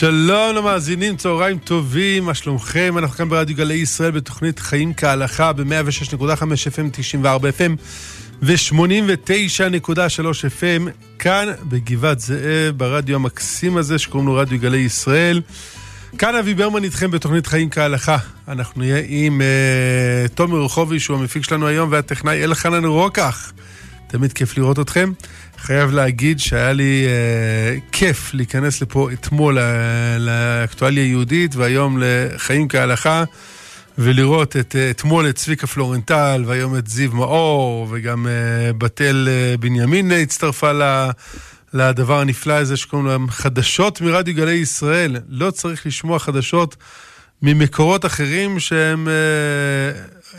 שלום למאזינים, צהריים טובים, מה שלומכם? אנחנו כאן ברדיו גלי ישראל בתוכנית חיים כהלכה ב-106.5 FM, 94 FM ו-89.3 FM, כאן בגבעת זאב, ברדיו המקסים הזה שקוראים לו רדיו גלי ישראל. כאן אבי ברמן איתכם בתוכנית חיים כהלכה. אנחנו נהיה עם uh, תומר רחובי, שהוא המפיק שלנו היום, והטכנאי אלחנן רוקח. תמיד כיף לראות אתכם. חייב להגיד שהיה לי uh, כיף להיכנס לפה אתמול לאקטואליה היהודית, והיום לחיים כהלכה, ולראות את, uh, אתמול את צביקה פלורנטל, והיום את זיו מאור, וגם uh, בתל uh, בנימין הצטרפה ל... לדבר הנפלא הזה שקוראים להם חדשות מרדיו גלי ישראל. לא צריך לשמוע חדשות ממקורות אחרים שהם,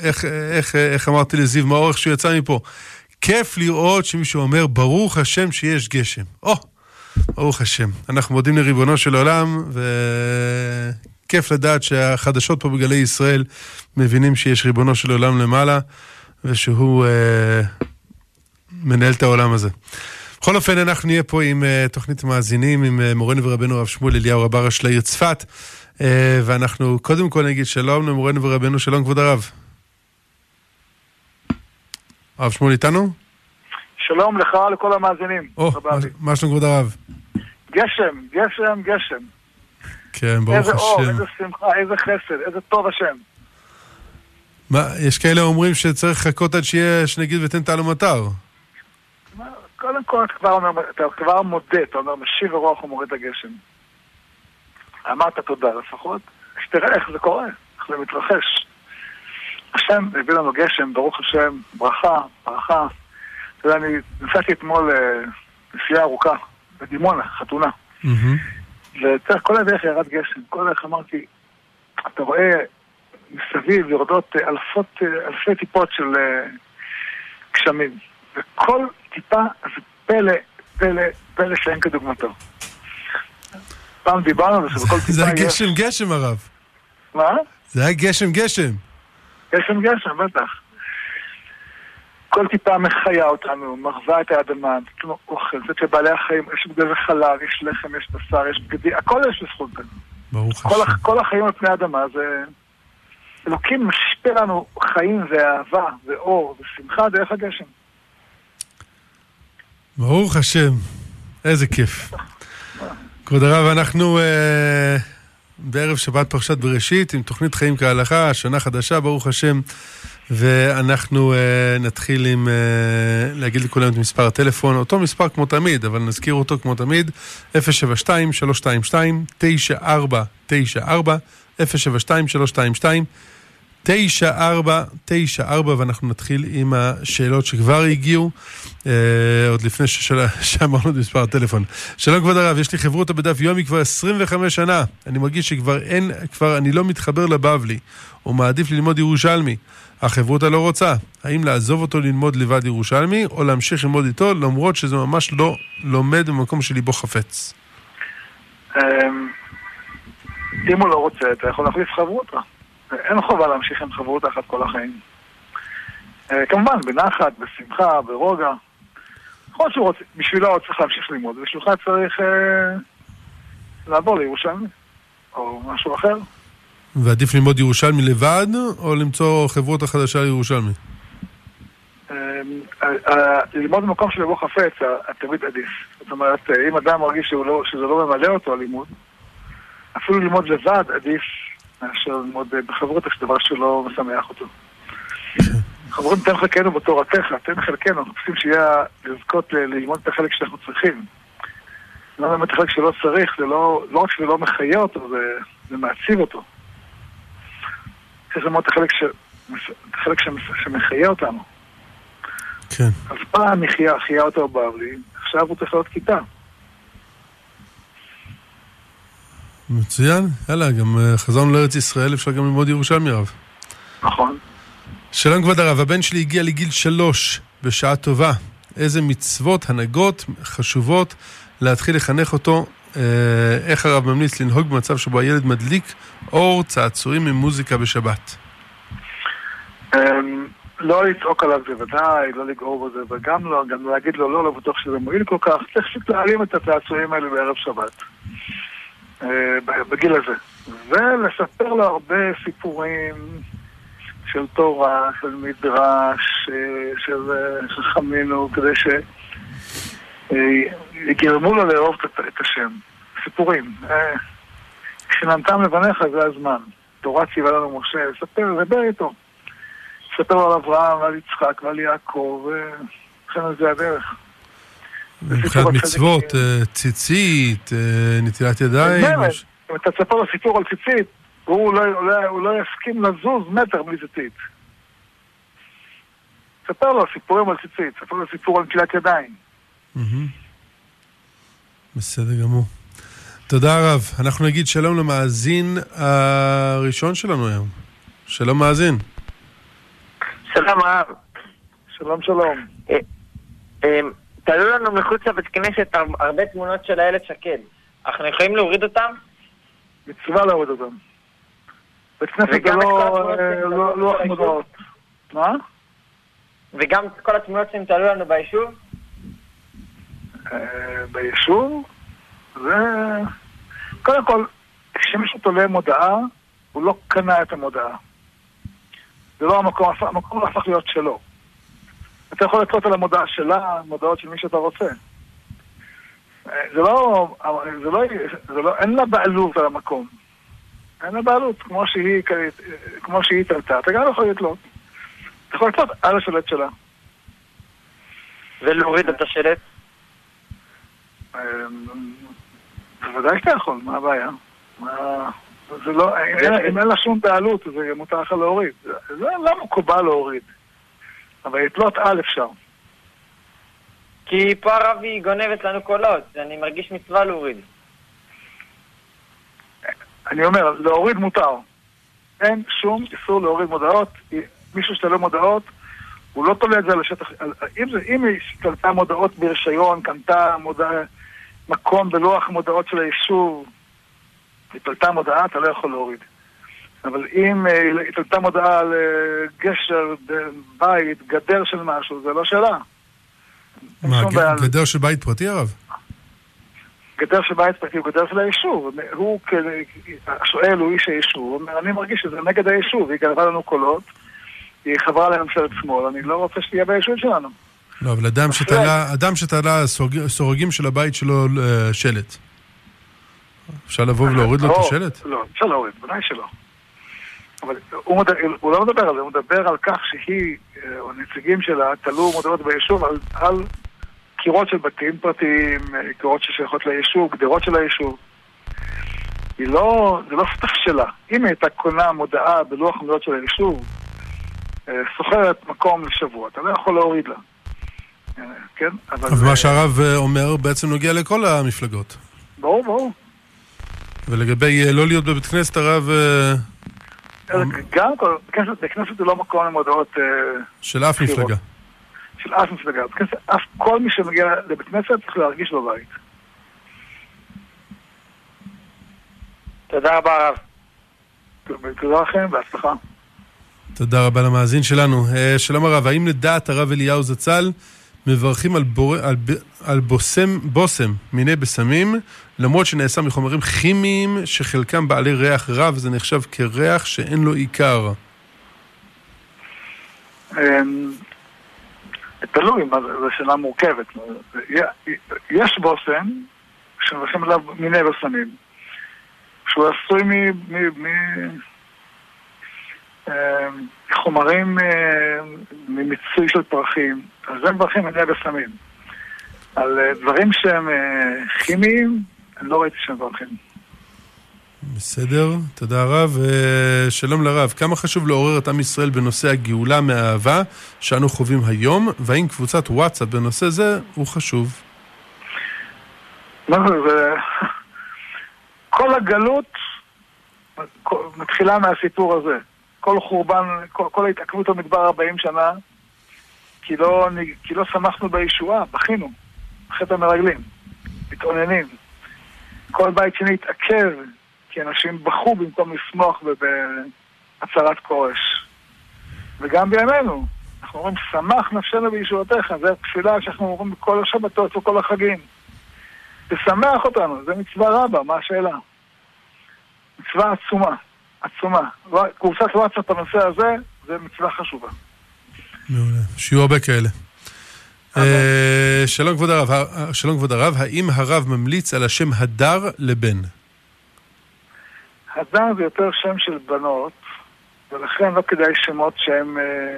איך, איך, איך אמרתי לזיו מאור, איך שהוא יצא מפה. כיף לראות שמישהו אומר, ברוך השם שיש גשם. או, oh, ברוך השם. אנחנו מודים לריבונו של עולם, וכיף לדעת שהחדשות פה בגלי ישראל מבינים שיש ריבונו של עולם למעלה, ושהוא אה, מנהל את העולם הזה. בכל אופן, אנחנו נהיה פה עם uh, תוכנית מאזינים, עם uh, מורנו ורבנו הרב שמואל אליהו רב הראש לעיר צפת, uh, ואנחנו קודם כל נגיד שלום למורנו ורבנו, שלום כבוד הרב. הרב שמואל איתנו? שלום לך, לכל המאזינים. או, מה שלום כבוד הרב? גשם, גשם, גשם. כן, ברוך איזה השם. איזה אור, איזה שמחה, איזה חסד, איזה טוב השם. מה, יש כאלה אומרים שצריך לחכות עד שיהיה, שנגיד ותן תעלו מטר. קודם כל אתה כבר, אומר, אתה כבר מודה, אתה אומר, משיב הרוח ומוריד הגשם. אמרת תודה לפחות, שתראה איך זה קורה, איך זה מתרחש. השם הביא לנו גשם, ברוך השם, ברכה, ברכה. אתה יודע, אני נסעתי אתמול נסיעה ארוכה בדימונה, חתונה. וכל הדרך ירד גשם, כל הדרך אמרתי, אתה רואה מסביב יורדות אלפות, אלפי טיפות של גשמים. וכל טיפה זה פלא, פלא, פלא שאין כדוגמתו. פעם דיברנו על זה שבכל טיפה יש... זה היה גשם גשם הרב. מה? זה היה גשם גשם. גשם גשם, בטח. כל טיפה מחיה אותנו, מרווה את האדמה, נותנת לנו אוכל, נותנת לבעלי החיים, יש בגלל חלב, יש לחם, יש בשר, יש בגדי, הכל יש בזכות זה. ברוך כל, השם. כל החיים על פני האדמה זה... אלוקים משפיע לנו חיים ואהבה ואור ושמחה דרך הגשם. ברוך השם, איזה כיף. כבוד הרב, אנחנו אה, בערב שבת פרשת בראשית עם תוכנית חיים כהלכה, שנה חדשה, ברוך השם, ואנחנו אה, נתחיל עם אה, להגיד לכולם את מספר הטלפון, אותו מספר כמו תמיד, אבל נזכיר אותו כמו תמיד, 072-322-9494, 072-322 9494 ואנחנו נתחיל עם השאלות שכבר הגיעו, אה, עוד לפני ששאל... שאמרנו את מספר הטלפון. שלום כבוד הרב, יש לי חברותא בדף יומי כבר 25 שנה. אני מרגיש שכבר אין, כבר אני לא מתחבר לבבלי, או מעדיף ללמוד ירושלמי. החברותא לא רוצה. האם לעזוב אותו ללמוד לבד ירושלמי, או להמשיך ללמוד איתו, למרות שזה ממש לא לומד במקום שליבו חפץ? אמ, אם הוא לא רוצה, אתה יכול להחליף חברותא. אין חובה להמשיך עם חברות אחת כל החיים. אה, כמובן, בנחת, בשמחה, ברוגע. יכול שהוא רוצה, בשבילו הוא צריך להמשיך ללמוד, ובשבילך צריך אה, לעבור לירושלמי, או משהו אחר. ועדיף ללמוד ירושלמי לבד, או למצוא חברותא חדשה לירושלמי? אה, ללמוד במקום שלבוא חפץ, אה, תמיד עדיף. זאת אומרת, אם אדם מרגיש לא, שזה לא ממלא אותו הלימוד, אפילו ללמוד לבד עדיף מאשר ללמוד בחברות, זה דבר שלא משמח אותו. חברות, תן חלקנו בתורתך, תן חלקנו, אנחנו צריכים שיהיה לזכות ללמוד את החלק שאנחנו צריכים. לא באמת החלק שלא צריך, זה לא, לא רק שזה לא מחיה אותו, זה, זה מעציב אותו. צריך ללמוד את החלק, ש, את החלק שמחיה אותנו. כן. אז פעם מחיה, חיה אותו בבלי, עכשיו הוא צריך להיות כיתה. מצוין, יאללה, גם uh, חזרנו לארץ ישראל, אפשר גם ללמוד ירושלמי רב. נכון. שלום כבוד הרב, הבן שלי הגיע לגיל שלוש, בשעה טובה. איזה מצוות, הנהגות, חשובות, להתחיל לחנך אותו, אה, איך הרב ממליץ לנהוג במצב שבו הילד מדליק אור, צעצועים עם מוזיקה בשבת. אמ, לא לצעוק עליו בוודאי, לא לגעור בזה, וגם לא, גם להגיד לו לא, לא בטוח שזה מועיל כל כך, צריך פשוט להעלים את הצעצועים האלה בערב שבת. אמ, בגיל הזה. ולספר לו הרבה סיפורים של תורה, של מדרש, אה, של חכמינו, כדי שיגרמו לו לאהוב את השם. סיפורים. כשנתן לבניך זה הזמן. תורה ציווה לנו משה, לספר, לדבר איתו. לספר על אברהם ועל יצחק ועל יעקב, וכן זה הדרך. מבחינת מצוות, אה, ציצית, אה, נטילת ידיים. אם אתה תספר לו סיפור על ציצית, הוא לא, הוא לא יסכים לזוז מטר בלי ציצית. ספר לו סיפורים על ציצית, ספר לו סיפור על נטילת ידיים. בסדר גמור. תודה רב. אנחנו נגיד שלום למאזין הראשון שלנו היום. שלום מאזין. שלום רב. שלום שלום. אה, תעלו לנו מחוץ לבית כנסת הרבה תמונות של איילת שקד. אנחנו יכולים להוריד אותם? מצווה להוריד אותם. בית כנסת זה לא לוח מודעות. מה? וגם כל התמונות שהם תעלו לנו ביישוב? אה, ביישוב? זה... קודם כל, כשמישהו תולה מודעה, הוא לא קנה את המודעה. זה לא המקום, המקום לא הפך להיות שלו. אתה יכול לתלות על המודעה שלה, מודעות של מי שאתה רוצה. זה לא, זה לא, זה לא, אין לה בעלות על המקום. אין לה בעלות, כמו שהיא, כמו שהיא תלתה, אתה גם יכול לתלות. אתה יכול לתלות על השלט שלה. ולהוריד את השלט? בוודאי שאתה יכול, מה הבעיה? זה לא, אם אין לה שום בעלות, זה מותר לך להוריד. זה לא מקובל להוריד. אבל לתלות על אפשר. כי פה הרב היא גונבת לנו קולות, אני מרגיש מצווה להוריד. אני אומר, להוריד מותר. אין שום איסור להוריד מודעות. מישהו שתלה מודעות, הוא לא תולה את זה על השטח. אם, זה, אם היא תלתה מודעות ברישיון, קנתה מודע, מקום בלוח מודעות של היישוב, היא תלתה מודעה, אתה לא יכול להוריד. אבל אם אה, התעלתה מודעה על אה, גשר, בית, גדר של משהו, זה לא שאלה. מה, גדר של בית פרטי, הרב? גדר של בית פרטי הוא גדר של היישוב. הוא, השואל הוא איש היישוב, הוא אומר, אני מרגיש שזה נגד היישוב, היא גנבה לנו קולות, היא חברה לממשלת שמאל, אני לא רוצה שתהיה ביישוב שלנו. לא, אבל אדם שתלה, אדם שתלה סורגים של הבית שלו אה, שלט. אפשר לבוא ולהוריד לו את לא, השלט? לא, אפשר להוריד, בוודאי שלא. אבל הוא, מדבר, הוא לא מדבר על זה, הוא מדבר על כך שהיא, אה, או נציגים שלה, תלו מודעות ביישוב על, על קירות של בתים פרטיים, אה, קירות ששייכות ליישוב, גדרות של היישוב. היא לא, זה לא סטח שלה. אם היא הייתה קונה מודעה בלוח המודעות של היישוב, אה, סוחרת מקום לשבוע, אתה לא יכול להוריד לה. כן? אבל... אבל מה שהרב אומר בעצם נוגע לכל המפלגות. ברור, ברור. ולגבי לא להיות בבית כנסת, הרב גם בכנסת זה לא מקום למודעות... אה, של אף מפלגה. של אף מפלגה. אף כל מי שמגיע לבית כנסת צריך להרגיש בבית. תודה רבה הרב. תודה לכם, בהצלחה. תודה רבה למאזין שלנו. אה, שלום הרב, האם לדעת הרב אליהו זצ"ל מברכים על, בור... על, על בושם, בושם מיני בשמים, למרות שנעשה מחומרים כימיים שחלקם בעלי ריח רע, וזה נחשב כריח שאין לו עיקר. אמ, תלוי, זו שאלה מורכבת. יש בושם שמברכים עליו מיני בשמים, שהוא עשוי מחומרים, אה, ממיצוי של פרחים. אז זה מברכים על יד הסמים. על אה, דברים שהם אה, כימיים, אני לא ראיתי שהם מברכים. בסדר, תודה רב. אה, שלום לרב, כמה חשוב לעורר את עם ישראל בנושא הגאולה מהאהבה שאנו חווים היום, והאם קבוצת וואטסאפ בנושא זה הוא חשוב? כל הגלות מתחילה מהסיפור הזה. כל חורבן, כל, כל ההתעכבות במדבר 40 שנה, כי לא, כי לא שמחנו בישועה, בכינו, חטא המרגלים, מתאוננים. כל בית שני התעכב, כי אנשים בכו במקום לשמוח בהצהרת כורש. וגם בימינו, אנחנו אומרים, שמח נפשנו בישועתך, זו התפילה שאנחנו אומרים בכל השבתות וכל החגים. תשמח אותנו, זה מצווה רבה, מה השאלה? מצווה עצומה, עצומה. קבוצת וואטסאפ בנושא הזה, זה מצווה חשובה. מעולה. שיהיו הרבה כאלה. אה, שלום כבוד הרב, שלום כבוד הרב, האם הרב ממליץ על השם הדר לבן? הדר זה יותר שם של בנות, ולכן לא כדאי שמות שהם... אה,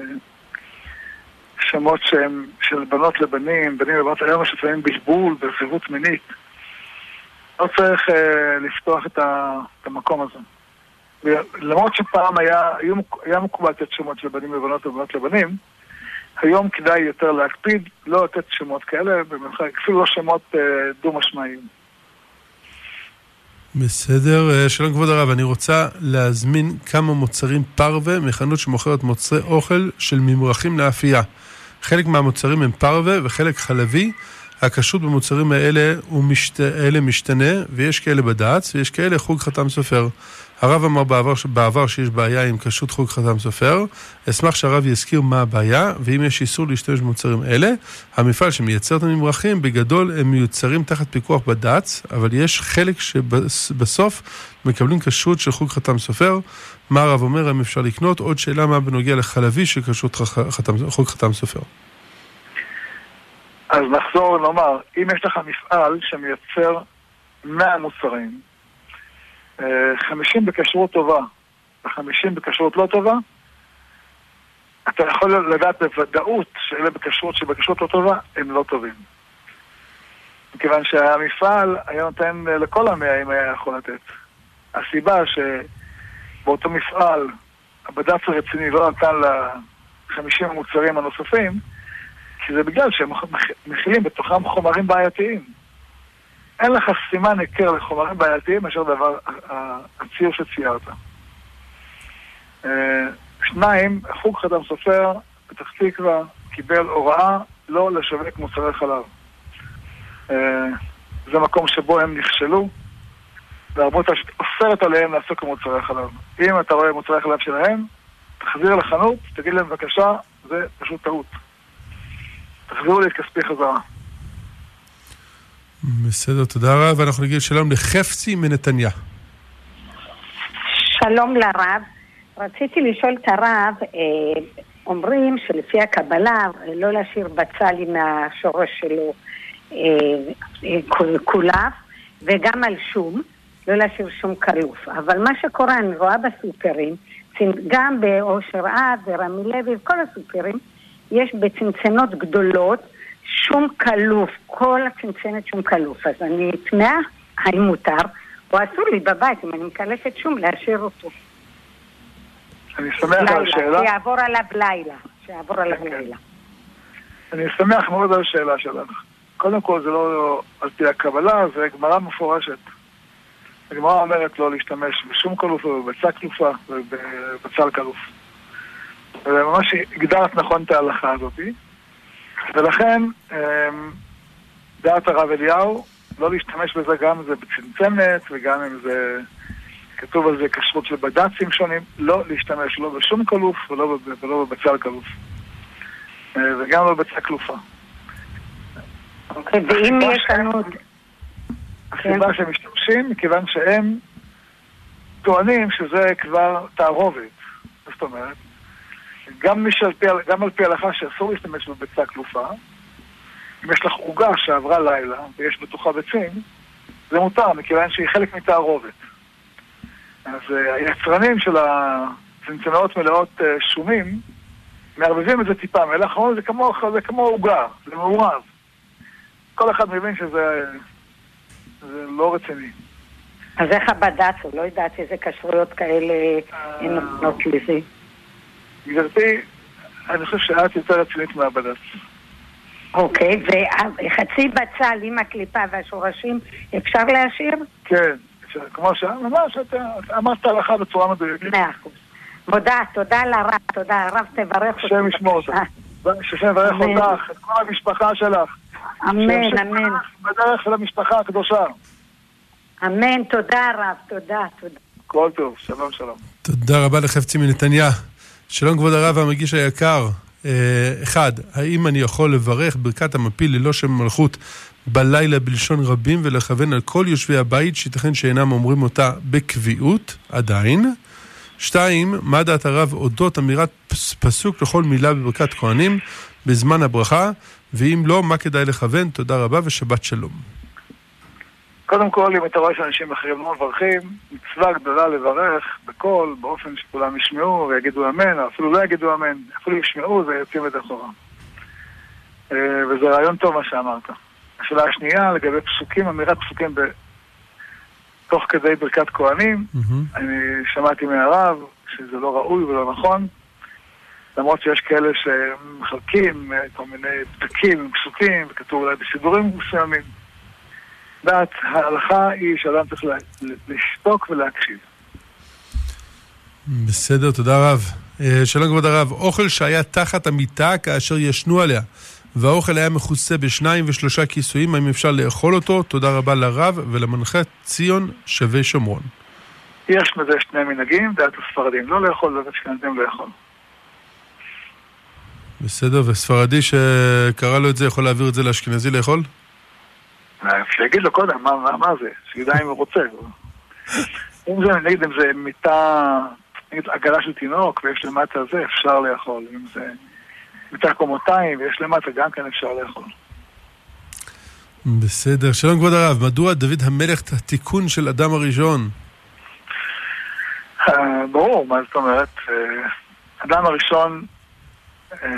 שמות שהם של בנות לבנים, בנים לבנות, היום יש לפעמים בלבול וזהות מינית. לא צריך אה, לפתוח את, ה, את המקום הזה. למרות שפעם היה, היה, היה מקובל לתת שמות של בנים לבנות ובנות לבנים, היום כדאי יותר להקפיד, לא לתת שמות כאלה, במיוחד, אפילו לא שמות אה, דו-משמעיים. בסדר, אה, שלום כבוד הרב, אני רוצה להזמין כמה מוצרים פרווה מחנות שמוכרת מוצרי אוכל של ממרחים לאפייה. חלק מהמוצרים הם פרווה וחלק חלבי. הכשרות במוצרים האלה משת... משתנה, ויש כאלה בד"ץ, ויש כאלה חוג חתם סופר. הרב אמר בעבר, בעבר שיש בעיה עם כשרות חוג חתם סופר. אשמח שהרב יזכיר מה הבעיה, ואם יש איסור להשתמש במוצרים אלה. המפעל שמייצר את הממרחים, בגדול הם מיוצרים תחת פיקוח בד"ץ, אבל יש חלק שבסוף מקבלים כשרות של חוג חתם סופר. מה הרב אומר, האם אפשר לקנות? עוד שאלה מה בנוגע לחלבי של כשרות חוג חתם סופר. אז נחזור ונאמר, אם יש לך מפעל שמייצר 100 מוצרים, 50 בכשרות טובה ו-50 בכשרות לא טובה, אתה יכול לדעת בוודאות שאלה בכשרות שבכשרות לא טובה הם לא טובים. מכיוון שהמפעל היה נותן לכל המאה אם היה יכול לתת. הסיבה שבאותו מפעל הבד"ץ הרציני לא נתן ל-50 המוצרים הנוספים, כי זה בגלל שהם מכילים בתוכם חומרים בעייתיים. אין לך סימן היכר לחומרים בעייתיים מאשר דבר, הציור שציירת. אה, שניים, חוג חדם סופר, פתח תקווה, קיבל הוראה לא לשווק מוצרי חלב. אה, זה מקום שבו הם נכשלו, והרבות אוסרת עליהם לעסוק במוצרי חלב. אם אתה רואה מוצרי חלב שלהם, תחזיר לחנות, תגיד להם בבקשה, זה פשוט טעות. תחזירו לי את כספי חזרה. בסדר, תודה רב. ואנחנו נגיד שלום לחפצי מנתניה. שלום לרב. רציתי לשאול את הרב, אה, אומרים שלפי הקבלה, לא להשאיר בצל עם השורש שלו קולף, אה, וגם על שום, לא להשאיר שום קלוף. אבל מה שקורה, אני רואה בסופרים, גם באושר עד ורמי לוי, כל הסופרים, יש בצנצנות גדולות שום כלוף, כל הצנצנת שום כלוף. אז אני תמהה האם מותר, או אסור לי בבית, אם אני מקלפת שום, להשאיר אותו. אני שמח על השאלה. שיעבור עליו לילה. שיעבור עליו כן, כן. לילה. אני שמח מאוד על השאלה שלך. קודם כל זה לא על פי הקבלה, זה גמרא מפורשת. הגמרא אומרת לא להשתמש בשום כלוף ובבצע כלופה ובבצל כלוף. וממש הגדרת נכון את ההלכה הזאתי. ולכן, אמ, דעת הרב אליהו, לא להשתמש בזה גם אם זה בצנצנת וגם אם זה כתוב על זה כשרות של בד"צים שונים, לא להשתמש לא בשום כלוף ולא, ולא בבצל כלוף. אה, וגם לא בבצע כלופה. אוקיי, ואם יש לנו... הסיבה כן. שהם משתמשים, מכיוון שהם טוענים שזה כבר תערובת. זאת אומרת, גם, פי, גם על פי ההלכה שאסור להשתמש בביצה כלופה, אם יש לך עוגה שעברה לילה ויש בתוכה ביצים, זה מותר, מכיוון שהיא חלק מתערובת. אז uh, היצרנים של הצנצנאות מלאות uh, שומים, מערבבים את זה טיפה מלח, זה כמו, זה כמו עוגה, זה מעורב. כל אחד מבין שזה זה לא רציני. אז איך הבד"ץ, הוא לא יודעת איזה כשרויות כאלה הן נותנות לזה. גברתי, אני חושב שאת יותר רצינית מהבד"ץ. אוקיי, וחצי בצל עם הקליפה והשורשים אפשר להשאיר? כן, כמו שממש אתה אמרת הלכה בצורה מדויקת. מאה אחוז. מודה, תודה לרב, תודה, הרב תברך אותי. השם ישמור אותך. השם יברך אותך, את כל המשפחה שלך. אמן, אמן. בדרך של המשפחה הקדושה. אמן, תודה רב, תודה, תודה. כל טוב, שלום שלום. תודה רבה לחפצי מנתניה. שלום כבוד הרב והמגיש היקר, אה, אחד, האם אני יכול לברך ברכת המפיל ללא שם מלכות בלילה בלשון רבים ולכוון על כל יושבי הבית שייתכן שאינם אומרים אותה בקביעות, עדיין. שתיים, מה דעת הרב אודות אמירת פסוק לכל מילה בברכת כהנים בזמן הברכה, ואם לא, מה כדאי לכוון? תודה רבה ושבת שלום. קודם כל, אם אתה רואה שאנשים אחרים לא מברכים, מצווה גדולה לברך בקול, באופן שכולם ישמעו ויגידו אמן, או אפילו לא יגידו אמן, אפילו ישמעו ויוצאים את אחורה. אה, וזה רעיון טוב מה שאמרת. השאלה השנייה, לגבי פסוקים, אמירת פסוקים ב... תוך כדי ברכת כהנים, mm-hmm. אני שמעתי מהרב שזה לא ראוי ולא נכון, למרות שיש כאלה שמחלקים אה, כל מיני פתקים עם פסוקים, וכתוב אולי בסידורים מסוימים. דעת ההלכה היא שאדם צריך לשתוק ולהקשיב. בסדר, תודה רב. אה, שלום כבוד הרב, אוכל שהיה תחת המיטה כאשר ישנו עליה, והאוכל היה מכוסה בשניים ושלושה כיסויים, האם אפשר לאכול אותו? תודה רבה לרב ולמנחה ציון שווה שומרון. יש בזה שני מנהגים, דעת הספרדים לא לאכול, דעת אשכנזים לאכול. בסדר, וספרדי שקרא לו את זה יכול להעביר את זה לאשכנזי לאכול? שיגיד לו קודם, מה, מה, מה זה? שידע אם הוא רוצה. אם זה, נגיד, אם זה מיטה, נגיד עגלה של תינוק ויש למטה זה, אפשר לאכול. אם זה מיטה קומותיים ויש למטה, גם כן אפשר לאכול. בסדר. שלום כבוד הרב, מדוע דוד המלך התיקון של אדם הראשון? אה, ברור, מה זאת אומרת? אה, אדם הראשון אה,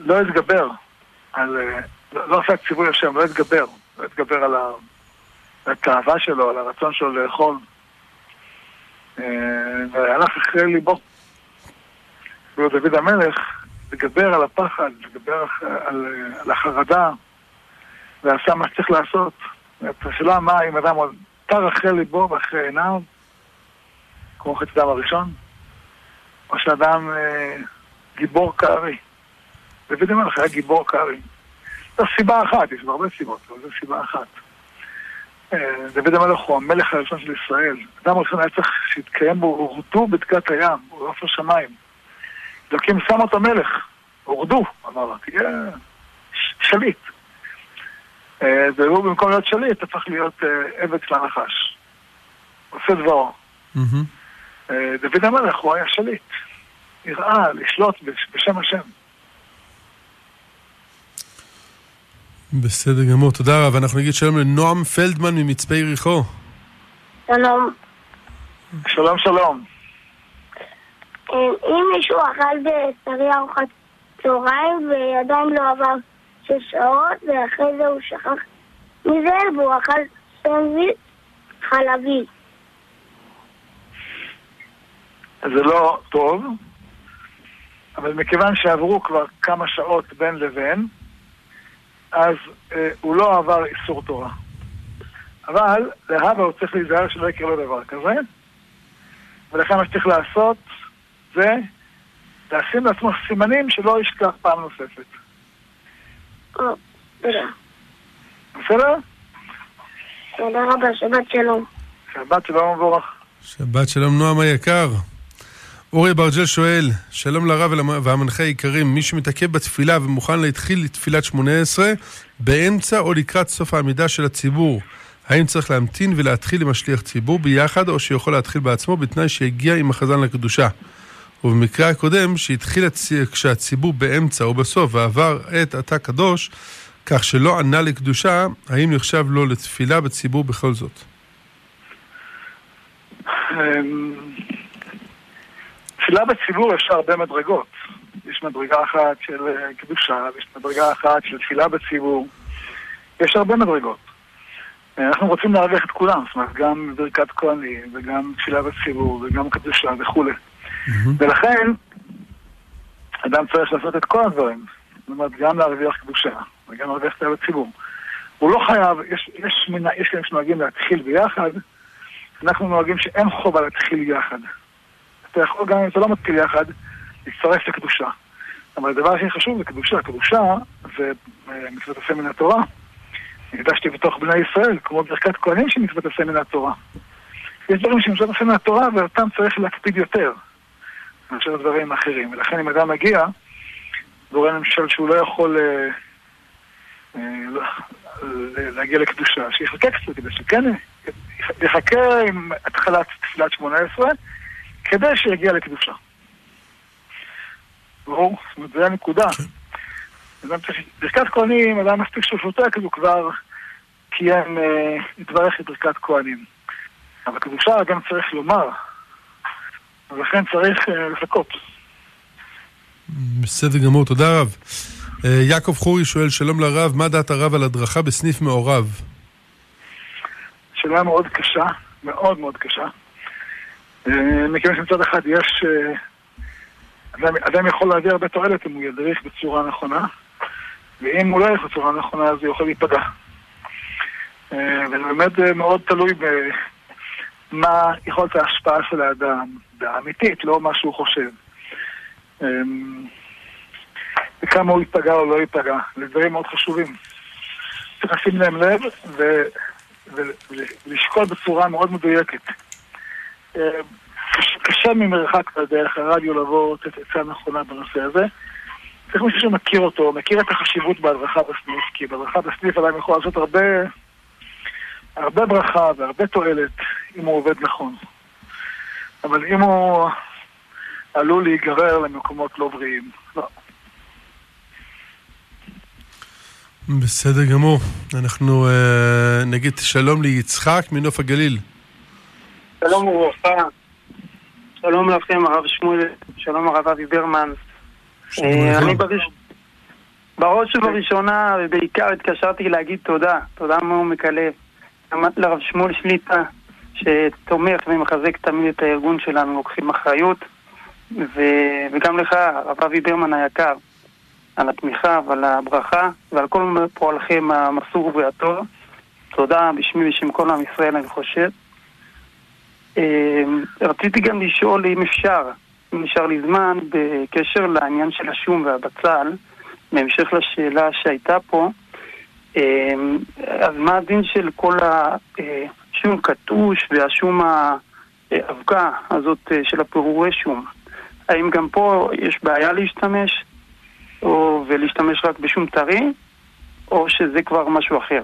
לא התגבר על... לא, לא עשה ציווי השם, לא התגבר, לא התגבר על התאווה שלו, על הרצון שלו לאכול. אה, והלך אחרי ליבו. ודוד המלך התגבר על הפחד, התגבר על, על החרדה, ועשה מה שצריך לעשות. השאלה מה, אם אדם עוד תר אחרי ליבו ואחרי עיניו, כמו חצי דם הראשון, או שאדם אה, גיבור כארי. דוד המלך היה גיבור כארי. זו סיבה אחת, יש הרבה סיבות, אבל זו סיבה אחת. אה, דוד המלך הוא המלך הראשון של ישראל. אדם הראשון היה צריך שיתקיים בו, הורדו בדקת הים, בעוף השמיים. אלוקים שם אותו מלך, הורדו, אמר תהיה שליט. אה, והוא במקום להיות שליט הפך להיות אה, עבד של הנחש. עושה דברו. דוד המלך הוא היה שליט. נראה לשלוט בשם השם. בסדר גמור, תודה רב. אנחנו נגיד שלום לנועם פלדמן ממצפה יריחו. שלום. שלום, שלום. אם מישהו אכל בשרי ארוחת צהריים ועדיין לא עבר שש שעות ואחרי זה הוא שכח מזה והוא אכל סנדוויץ' חלבי. זה לא טוב, אבל מכיוון שעברו כבר כמה שעות בין לבין, אז אה, הוא לא עבר איסור תורה. אבל להבא הוא צריך להיזהר שלא יקרה לו דבר כזה, ולכן מה שצריך לעשות זה לשים לעצמו סימנים שלא ישכח פעם נוספת. בסדר? תודה רבה, שבת שלום. שבת שלום מבורך. שבת שלום נועם היקר. אורי אברג'ל שואל, שלום לרב והמנחה היקרים, מי שמתעכב בתפילה ומוכן להתחיל לתפילת שמונה עשרה באמצע או לקראת סוף העמידה של הציבור, האם צריך להמתין ולהתחיל עם השליח ציבור ביחד, או שיכול להתחיל בעצמו בתנאי שיגיע עם החזן לקדושה? ובמקרה הקודם, שהתחיל הצ... כשהציבור באמצע או בסוף ועבר את עתה קדוש, כך שלא ענה לקדושה, האם נחשב לו לתפילה בציבור בכל זאת? אמ, תפילה בציבור יש הרבה מדרגות. יש מדרגה אחת של אה, קדושה, ויש מדרגה אחת של תפילה בציבור. יש הרבה מדרגות. אה, אנחנו רוצים להרוויח את כולם, זאת אומרת, גם ברכת כהנים, וגם תפילה בציבור, וגם קדושה וכולי. Mm-hmm. ולכן, אדם צריך לעשות את כל הדברים. זאת אומרת, גם להרוויח קדושה, וגם להרוויח תפילה בציבור. הוא לא חייב, יש, יש, יש כאלה שנוהגים להתחיל ביחד, אנחנו נוהגים שאין חובה להתחיל יחד. אתה יכול גם אם אתה לא מתחיל יחד, להצטרף לקדושה. אבל הדבר הכי חשוב זה קדושה. קדושה זה אה, מצוות עשה מן התורה. הקדשתי בתוך בני ישראל, כמו ברכת כהנים של מצוות עשה מן התורה. יש דברים שמצוות עשה מן התורה ואותם צריך להקפיד יותר. מאשר דברים אחרים. ולכן אם אדם מגיע, גורם למשל שהוא לא יכול אה, אה, להגיע לקדושה, שיחכה קצת כדי שכן יחכה עם התחלת תפילת שמונה עשרה, כדי שיגיע לקדושה. ברור? זאת אומרת, זה הנקודה. ברכת כהנים, אדם מספיק שהוא שותק, אז הוא כבר קיים, אה, התברך את ברכת כהנים. אבל קדושה גם צריך לומר, ולכן צריך אה, לחכות. בסדר גמור, תודה רב. אה, יעקב חורי שואל, שלום לרב, מה דעת הרב על הדרכה בסניף מעורב? שאלה מאוד קשה, מאוד מאוד קשה. אה, מכיוון שמצד אחד יש... אה, אדם, אדם יכול להביא הרבה תועלת אם הוא ידריך בצורה נכונה, ואם הוא לא ילך בצורה נכונה אז הוא יכול להיפגע. וזה באמת מאוד תלוי במה יכולת ההשפעה של האדם, האמיתית, לא מה שהוא חושב. וכמה הוא ייפגע או לא ייפגע. זה דברים מאוד חשובים. צריך לשים להם לב ולשקול בצורה מאוד מדויקת. אה, קשה ממרחק דרך הרדיו לבוא לתת עצה נכונה בנושא הזה. צריך מישהו שמכיר אותו, מכיר את החשיבות בהדרכה בסניף, כי בהדרכה בסניף אדם יכול לעשות הרבה, הרבה ברכה והרבה תועלת אם הוא עובד נכון. אבל אם הוא עלול להיגרר למקומות לא בריאים, לא. בסדר גמור. אנחנו uh, נגיד שלום ליצחק מנוף הגליל. שלום וברכה. שלום לכם, הרב שמואל, שלום הרב אבי ברמן. אה, אני בראש, בראש ובראשונה, ובעיקר התקשרתי להגיד תודה, תודה מעומק הלב. לרב שמואל שליטה, שתומך ומחזק תמיד את הארגון שלנו, לוקחים אחריות, ו... וגם לך, הרב אבי ברמן היקר. על התמיכה ועל הברכה ועל כל פועלכם המסור והטוב. תודה בשמי ובשם כל עם ישראל, אני חושב. אמ, רציתי גם לשאול אם אפשר, אם נשאר לי זמן, בקשר לעניין של השום והבצל, בהמשך לשאלה שהייתה פה, אמ, אז מה הדין של כל השום קטוש והשום האבקה הזאת של הפירורי שום? האם גם פה יש בעיה להשתמש? או ולהשתמש רק בשום טרי, או שזה כבר משהו אחר?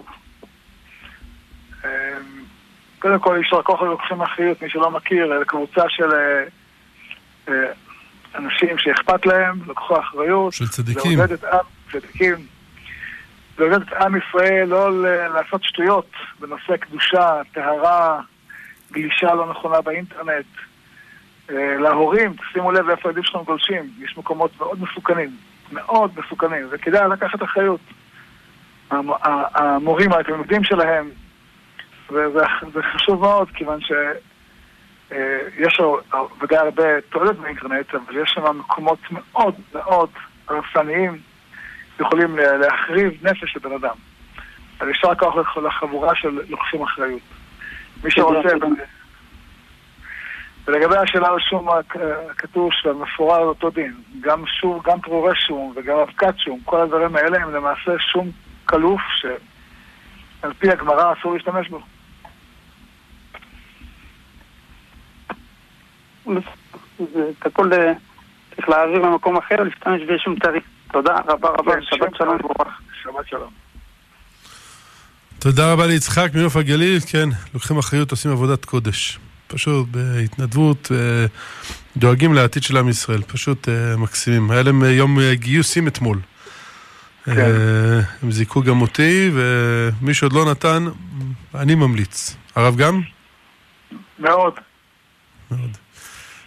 קודם כל, יש לקוח לוקחים אחריות, מי שלא מכיר, קבוצה של אה, אה, אנשים שאכפת להם, לקחו אחריות. של צדיקים. לעודד את עם, צדיקים. לעודד את עם ישראל לא לעשות שטויות בנושא קדושה, טהרה, גלישה לא נכונה באינטרנט. אה, להורים, תשימו לב איפה הילדים שלכם גולשים, יש מקומות מאוד מסוכנים. מאוד מסוכנים, וכדאי לקחת אחריות. המורים, התלמידים שלהם, וזה חשוב מאוד, כיוון שיש אה, ודאי הרבה תועלת באינטרנט, אבל יש שם מקומות מאוד מאוד הרסניים, יכולים להחריב נפש לבן אדם. אז ישר כוח לחבורה של לוקחים אחריות. מי שרוצה... ולגבי השאלה על שום הקטוש והמפורר על אותו דין, גם שום, גם פרורי שום וגם אבקת שום, כל הדברים האלה הם למעשה שום כלוף שעל פי הגמרא אסור להשתמש בו. זה הכל אה, צריך להעביר למקום אחר, להשתמש בשום טרי. תודה רבה רבה, כן, שבת שלום וברוך. שבת שלום. תודה רבה ליצחק מנוף הגליל, כן, לוקחים אחריות, עושים עבודת קודש. פשוט בהתנדבות, אה, דואגים לעתיד של עם ישראל, פשוט אה, מקסימים. היה להם יום גיוסים אתמול. כן. הם זיכו גם אותי, ומי שעוד לא נתן, אני ממליץ. הרב גם? מאוד. מאוד.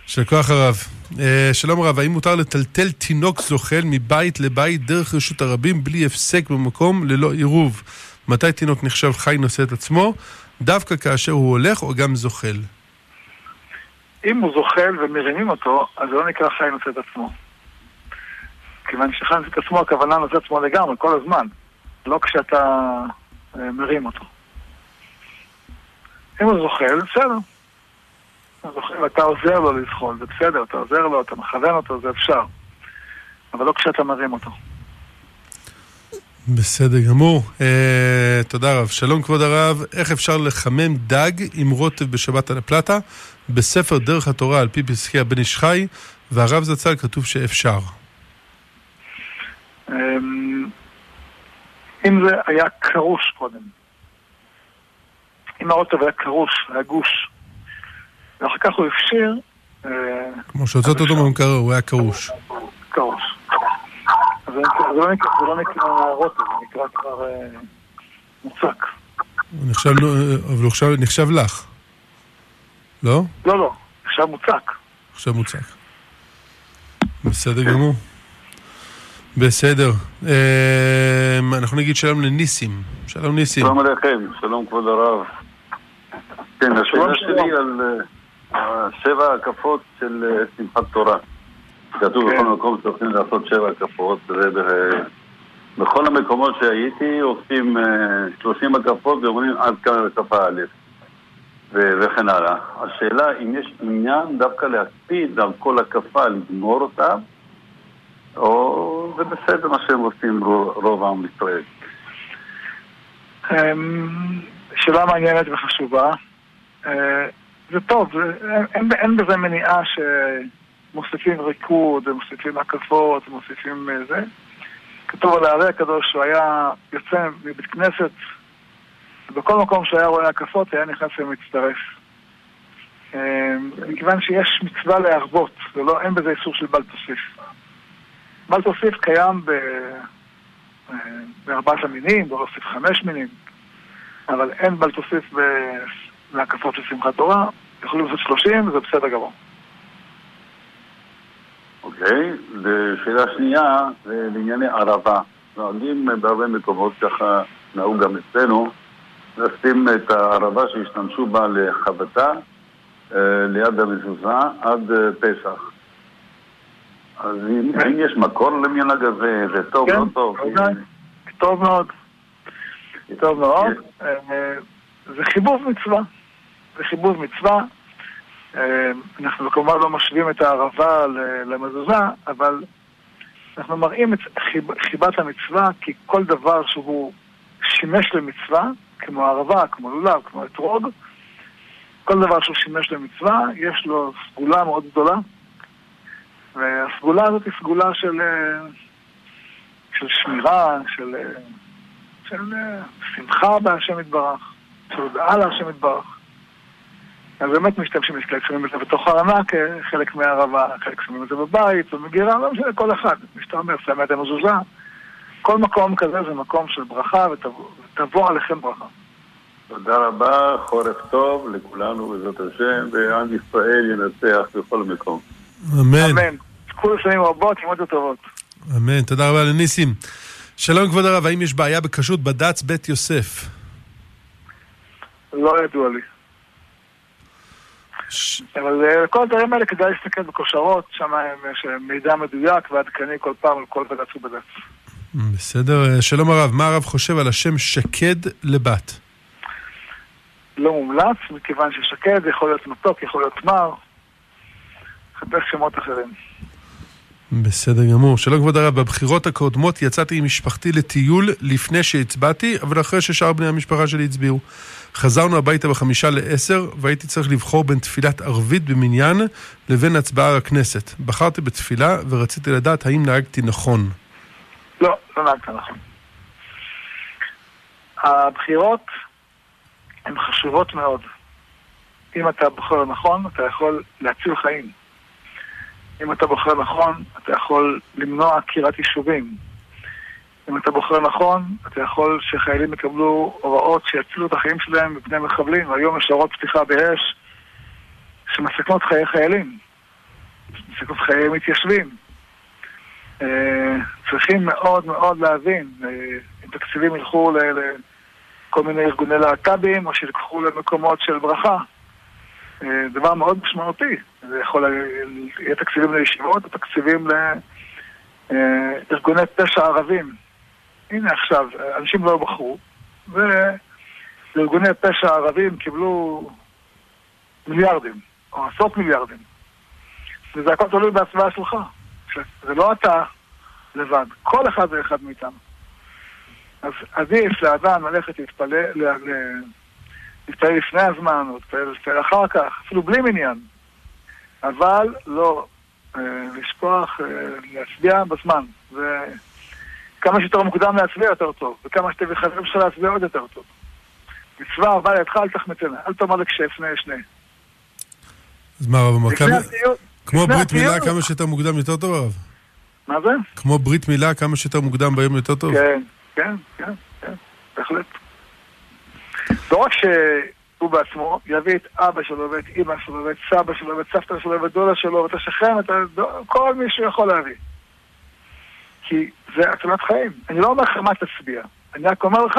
של כוח הרב. שלום הרב, האם מותר לטלטל תינוק זוחל מבית לבית דרך רשות הרבים בלי הפסק במקום ללא עירוב? מתי תינוק נחשב חי נושא את עצמו? דווקא כאשר הוא הולך או גם זוחל? אם הוא זוחל ומרימים אותו, אז זה לא נקרא חי נושא את עצמו. כיוון שחי נושא את עצמו, הכוונה נושא את עצמו לגמרי, כל הזמן. לא כשאתה אה, מרים אותו. אם הוא זוחל, בסדר. ואתה עוזר לו לזחול, זה בסדר, אתה עוזר לו, אתה מכוון אותו, זה אפשר. אבל לא כשאתה מרים אותו. בסדר גמור. אה, תודה רב. שלום כבוד הרב, איך אפשר לחמם דג עם רוטב בשבת על הפלטה? בספר דרך התורה על פי פסקי הבן איש חי, והרב זצ"ל כתוב שאפשר. אמ, אם זה היה קרוש קודם, אם הרוטב היה קרוש, היה גוש, ואחר כך הוא הפשיר... אה, כמו שהוצאת אותו במקרר, הוא היה. קרוש. אז זה לא נקרא, לא רוטב, זה נקרא כבר אה, מוצק. הוא נחשב, אבל הוא עכשיו נחשב לך. לא? לא, לא, עכשיו מוצק. עכשיו מוצק. בסדר גמור. בסדר. אה, אנחנו נגיד שלום לניסים. שלום ניסים. שלום עליכם, שלום כבוד הרב. כן, השאלה שלי על אה, שבע הקפות של אה, שמחת תורה. כתוב כן. בכל מקום שצריכים לעשות שבע הקפות, ובכל המקומות שהייתי עושים אה, 30 הקפות ואומרים עד כאן הקפה א', וכן הלאה. השאלה אם יש עניין דווקא להקפיד על כל הקפה, לגמור אותה, או זה בסדר מה שהם עושים רוב רוב עם ישראל. אמ, שאלה מעניינת וחשובה. זה טוב, זה- אין- אין, אין בזה מניעה שמוסיפים ריקוד, ומוסיפים הקפות, ומוסיפים אה, זה. כתוב על הארי הקדוש שהוא היה יוצא מבית כנסת, ובכל מקום שהיה רואה הקפות היה נכנס ומצטרף. אה, מכיוון שיש מצווה להרבות, ולא, אין בזה איסור של בל תוסיף. בל תוסיף קיים ב... אה, בארבעת המינים, בוא נוסיף חמש מינים, אבל אין בל תוסיף להקפות של שמחת תורה, יכולים לעשות שלושים, וזה בסדר גמור. אוקיי, ושאלה שנייה, זה לענייני ערבה. נוהגים בהרבה מקומות, ככה נהוג גם אצלנו, לשים את הערבה שהשתמשו בה לחבטה אה, ליד המזוזה עד אה, פסח. אז אם, אם יש מקור למנהג הזה, זה טוב, כן, לא טוב. ודאי. טוב מאוד. טוב מאוד. אה, זה חיבוב מצווה. זה חיבוב מצווה. אה, אנחנו כמובן לא משווים את הערבה למזוזה, אבל אנחנו מראים את חיב- חיבת המצווה כי כל דבר שהוא שימש למצווה, כמו ערבה, כמו לולב, כמו אתרוג, כל דבר שהוא שימש למצווה, יש לו סגולה מאוד גדולה, והסגולה הזאת היא סגולה של, אה, של שמירה, של, אה, של שמחה בהשם יתברך, של הודעה להשם יתברך. אז באמת משתמשים, יש כאלה שמים את זה בתוך הרמה כחלק מהערבה, חלק שמים את זה בבית, במגירה, לא משנה, כל אחד. מי שאתה אומר, שם את המזוזה. כל מקום כזה זה מקום של ברכה ותבוא, עליכם ברכה. תודה רבה, חורף טוב לכולנו בעזרת השם, ועם ישראל ינצח בכל מקום. אמן. אמן. כולו שנים רבות, לימוד טובות. אמן. תודה רבה לניסים. שלום כבוד הרב, האם יש בעיה בכשרות בד"ץ בית יוסף? לא ידוע לי. אבל אה, כל הדברים האלה כדאי להסתכל בכושרות, שם יש אה, מידע מדויק ועדכני כל פעם על כל בד"ץ ובד"ץ. בסדר. אה, שלום הרב, מה הרב חושב על השם שקד לבת? לא מומלץ, מכיוון ששקד יכול להיות מתוק, יכול להיות מר. חפש שמות אחרים. בסדר גמור. שלום כבוד הרב, בבחירות הקודמות יצאתי עם משפחתי לטיול לפני שהצבעתי, אבל אחרי ששאר בני המשפחה שלי הצביעו. חזרנו הביתה בחמישה לעשר, והייתי צריך לבחור בין תפילת ערבית במניין לבין הצבעה לכנסת. בחרתי בתפילה ורציתי לדעת האם נהגתי נכון. לא, לא נהגת נכון. הבחירות הן חשובות מאוד. אם אתה בוחר נכון, אתה יכול להציל חיים. אם אתה בוחר נכון, אתה יכול למנוע עקירת יישובים. אם אתה בוחר נכון, אתה יכול שחיילים יקבלו הוראות שיצילו את החיים שלהם מפני מחבלים. היום יש הוראות פתיחה באש שמסכנות חיי חיילים, מסכנות חיי מתיישבים. אה, צריכים מאוד מאוד להבין אה, אם תקציבים ילכו לכל מיני ארגוני להט"בים או שילקחו למקומות של ברכה. אה, דבר מאוד משמעותי. זה יכול, ל- יהיה תקציבים לישיבות או תקציבים לארגוני פשע ערבים. הנה עכשיו, אנשים לא בחרו, וארגוני פשע ערבים קיבלו מיליארדים, או עשרות מיליארדים. וזה הכל תלוי בהצבעה שלך. זה לא אתה לבד, כל אחד ואחד מאיתנו. אז עדיף לאדם ללכת להתפלל, להתפלל לפני הזמן, או להתפלל אחר כך, אפילו בלי מניין. אבל לא אה, לשכוח אה, להצביע בזמן. וכמה שיותר מוקדם להצביע יותר טוב, וכמה שאתם חייבים אפשר להצביע עוד יותר טוב. מצווה הבאה לידך אל תחמצנה, אל תאמר לכשאפנה אשנה. אז מה הרב אמר? כמו ברית מילה כמה שיותר מוקדם יותר טוב הרב? מה זה? כמו ברית מילה כמה שיותר מוקדם ביום יותר טוב? כן, כן, כן, כן, בהחלט. לא רק שהוא בעצמו יביא את אבא שלו ואת אימא שלו ואת סבא שלו ואת סבתא שלו ואת דודה שלו ואת השכן, את כל מי שהוא יכול להביא. כי זה הצלת חיים. אני לא אומר לך מה תצביע, אני רק אומר לך,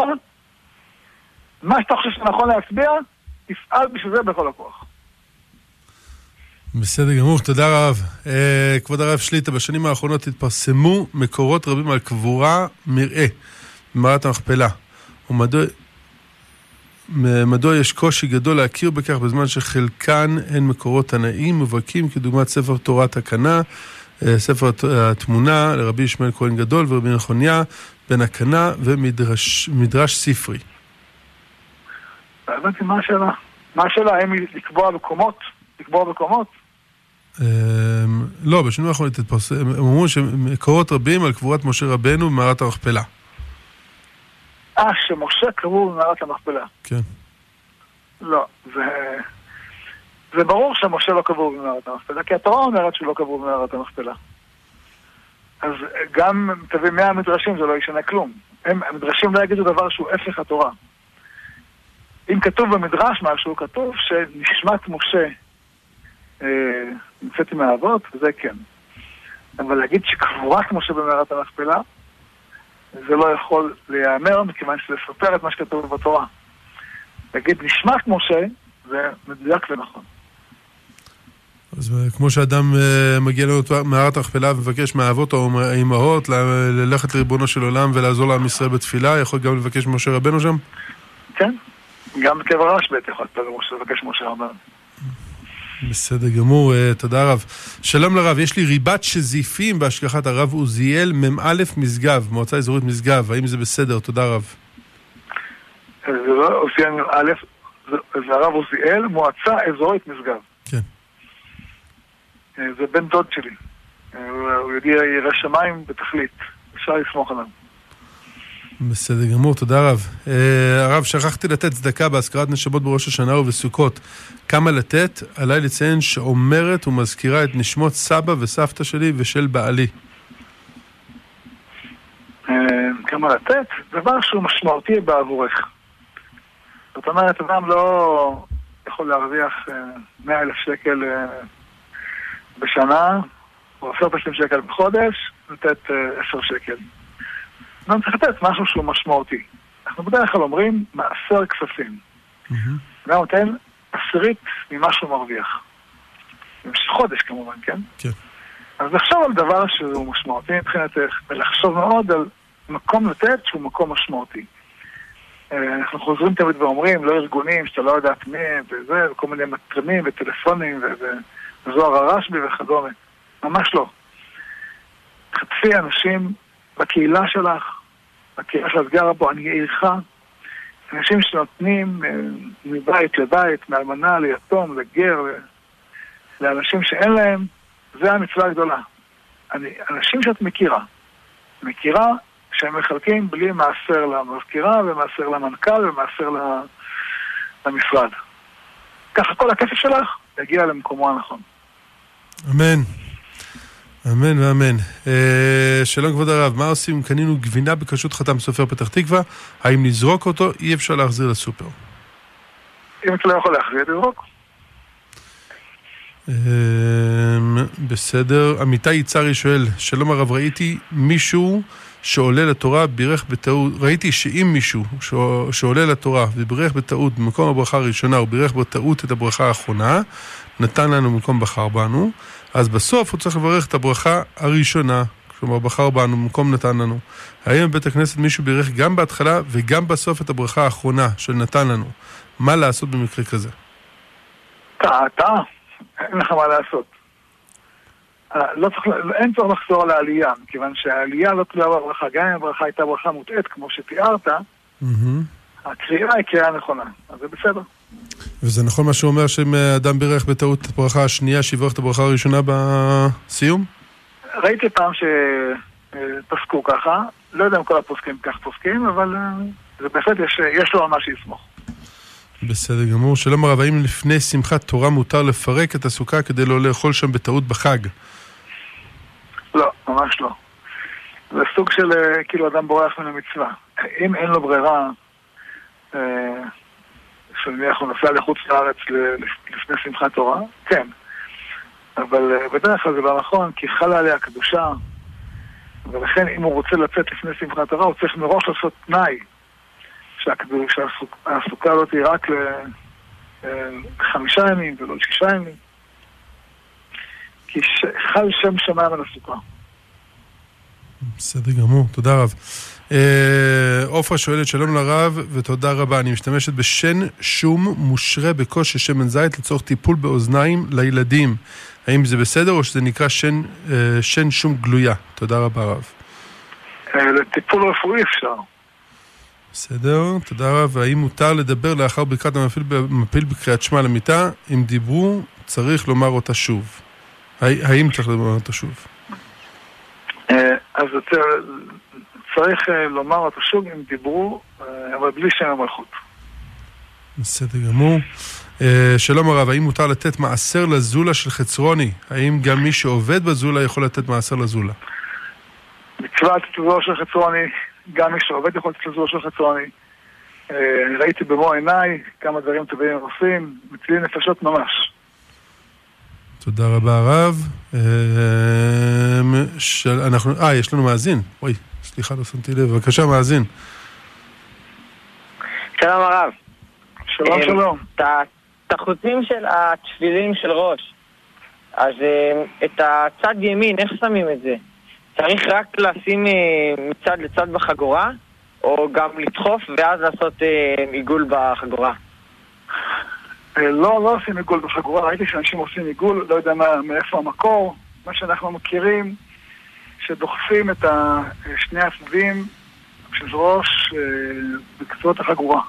מה שאתה חושב שנכון להצביע, תפעל בשביל זה בכל הכוח. בסדר גמור, תודה רב. אה, כבוד הרב שליטה, בשנים האחרונות התפרסמו מקורות רבים על קבורה מרעה במערת המכפלה. ומדוע מדוע יש קושי גדול להכיר בכך בזמן שחלקן הן מקורות תנאים מובהקים כדוגמת ספר תורת הקנה, ספר התמונה לרבי ישמעאל כהן גדול ורבי נכוניה בן הקנה ומדרש ספרי. הבנתי מה השאלה. מה השאלה? האם לקבוע מקומות? לקבוע מקומות? אמ, לא, בשנים האחרונות התפרסם, הם אמרו שמקורות רבים על קבורת משה רבנו במערת המכפלה. אה, שמשה קבור במערת המכפלה. כן. לא, זה... זה ברור שמשה לא קבור במערת המכפלה, כי התורה אומרת שהוא לא קבור במערת המכפלה. אז גם תביא מאה מדרשים זה לא ישנה כלום. הם, המדרשים לא יגידו דבר שהוא הפך התורה. אם כתוב במדרש משהו, כתוב שנשמת משה אה, עם האבות, וזה כן. אבל להגיד שקבורת משה במערת המכפלה, זה לא יכול להיאמר, מכיוון שזה סותר את מה שכתוב בתורה. להגיד נשמת משה, זה מדויק ונכון. אז אה, כמו שאדם uh, מגיע למערת המכפלה ומבקש מהאבות או מהאימהות ללכת לריבונו של עולם ולעזור לעם ישראל בתפילה, יכול גם לבקש משה רבנו שם? כן, גם בקבר רשב"י יכול לבקש משה רבנו. בסדר גמור, uh, תודה רב. שלום לרב, יש לי ריבת שזיפים בהשגחת הרב עוזיאל, מ"א משגב, מועצה אזורית משגב, האם זה בסדר? תודה רב. זה לא עוזיאל מ"א, זה הרב עוזיאל, מועצה אזורית משגב. אה, זה בן דוד שלי. אה, הוא יודע ירא שמיים בתכלית, אפשר לסמוך עליו. בסדר גמור, תודה רב. Uh, הרב, שכחתי לתת צדקה בהשכרת נשמות בראש השנה ובסוכות. כמה לתת? עליי לציין שאומרת ומזכירה את נשמות סבא וסבתא שלי ושל בעלי. Uh, כמה לתת? דבר שהוא משמעותי בעבורך. זאת אומרת, אדם לא יכול להרוויח uh, 100 אלף שקל uh, בשנה, או 10,000 שקל בחודש, לתת uh, 10 שקל. אדם צריך לתת משהו שהוא משמעותי. אנחנו בדרך כלל אומרים מעשר כספים. אדם נותן עשירית ממה שהוא מרוויח. במשך חודש כמובן, כן? כן. אז לחשוב על דבר שהוא משמעותי מבחינתך, ולחשוב מאוד על מקום לתת שהוא מקום משמעותי. אה, אנחנו חוזרים תמיד ואומרים, לא ארגונים שאתה לא יודעת מי וזה, וכל מיני מטרמים וטלפונים וזוהר הרשב"י וכדומה. ממש לא. חטפי אנשים בקהילה שלך, בקהילה שאת גרה בו, אני עירך. אנשים שנותנים אה, מבית לבית, מאלמנה ליתום, לגר, לאנשים שאין להם, זה המצווה הגדולה. אני, אנשים שאת מכירה, מכירה שהם מחלקים בלי מעשר למזכירה ומעשר למנכ"ל ומעשר למשרד. ככה כל הכסף שלך יגיע למקומו הנכון. אמן. אמן ואמן. אה, שלום כבוד הרב, מה עושים אם קנינו גבינה בכשרות חתם סופר פתח תקווה? האם נזרוק אותו? אי אפשר להחזיר לסופר. אם אתה לא יכול להחזיר, תזרוק. אה, בסדר. עמיתי יצהרי שואל, שלום הרב, ראיתי מישהו שעולה לתורה בירך בטעות, ראיתי שאם מישהו שעולה לתורה ובירך בטעות במקום הברכה הראשונה, הוא בירך בטעות את הברכה האחרונה, נתן לנו מקום בחר בנו. אז בסוף הוא צריך לברך את הברכה הראשונה, כלומר בחר בנו, במקום נתן לנו. האם בבית הכנסת מישהו בירך גם בהתחלה וגם בסוף את הברכה האחרונה של נתן לנו? מה לעשות במקרה כזה? טעה. אין לך מה לעשות. לא צריך, אין צורך לחזור על העלייה, מכיוון שהעלייה לא תלויה בברכה. גם אם הברכה הייתה ברכה מוטעית, כמו שתיארת, הקריאה היא קריאה נכונה, אז זה בסדר. וזה נכון מה שהוא אומר שאם אדם בירך בטעות את הברכה השנייה, שיברך את הברכה הראשונה בסיום? ראיתי פעם שפסקו ככה, לא יודע אם כל הפוסקים כך פוסקים, אבל אה, זה בהחלט, יש, יש לו על מה שיסמוך. בסדר גמור. שלום הרב, האם לפני שמחת תורה מותר לפרק את הסוכה כדי לא לאכול שם בטעות בחג? לא, ממש לא. זה סוג של אה, כאילו אדם בורח מן המצווה. אם אין לו ברירה, אה, שנניח הוא נוסע לחוץ לארץ לפני שמחת תורה, כן. אבל אה, בדרך כלל זה לא נכון, כי חלה עליה קדושה, ולכן אם הוא רוצה לצאת לפני שמחת תורה, הוא צריך מראש לעשות תנאי שהסוכה לא תהיה רק לחמישה ימים ולא לשישה ימים. כי חל שם שמיים על הסוכה. בסדר גמור, תודה רב. אה, עופרה שואלת, שלום לרב ותודה רבה. אני משתמשת בשן שום מושרה בכושר שמן זית לצורך טיפול באוזניים לילדים. האם זה בסדר או שזה נקרא שן, אה, שן שום גלויה? תודה רבה רב. אה, לטיפול רפואי אפשר. בסדר, תודה רב. האם מותר לדבר לאחר ברכת המפיל בקריאת שמע למיטה? אם דיברו, צריך לומר אותה שוב. האם צריך לומר אותה שוב? אז צריך אה, לומר אותו שוב אם דיברו, אה, אבל בלי שם המלכות. בסדר גמור. אה, שלום הרב, האם מותר לתת מעשר לזולה של חצרוני? האם גם מי שעובד בזולה יכול לתת מעשר לזולה? מצוות זולה של חצרוני, גם מי שעובד יכול לתת לזולה של חצרוני. ראיתי במו עיניי כמה דברים טובים הם עושים, מצילים נפשות ממש. תודה רבה הרב. אנחנו, אה, יש לנו מאזין. אוי, סליחה, לא שמתי לב. בבקשה, מאזין. שלום הרב. שלום, אה, שלום. את החוטים של התפילין של ראש. אז אה, את הצד ימין, איך שמים את זה? צריך רק לשים אה, מצד לצד בחגורה? או גם לדחוף ואז לעשות עיגול בחגורה? לא, לא עושים עיגול בחגורה, ראיתי שאנשים עושים עיגול, לא יודע מאיפה המקור. מה שאנחנו מכירים שדוחפים את שני הצדדים של ראש אה, בקצוות החגורה.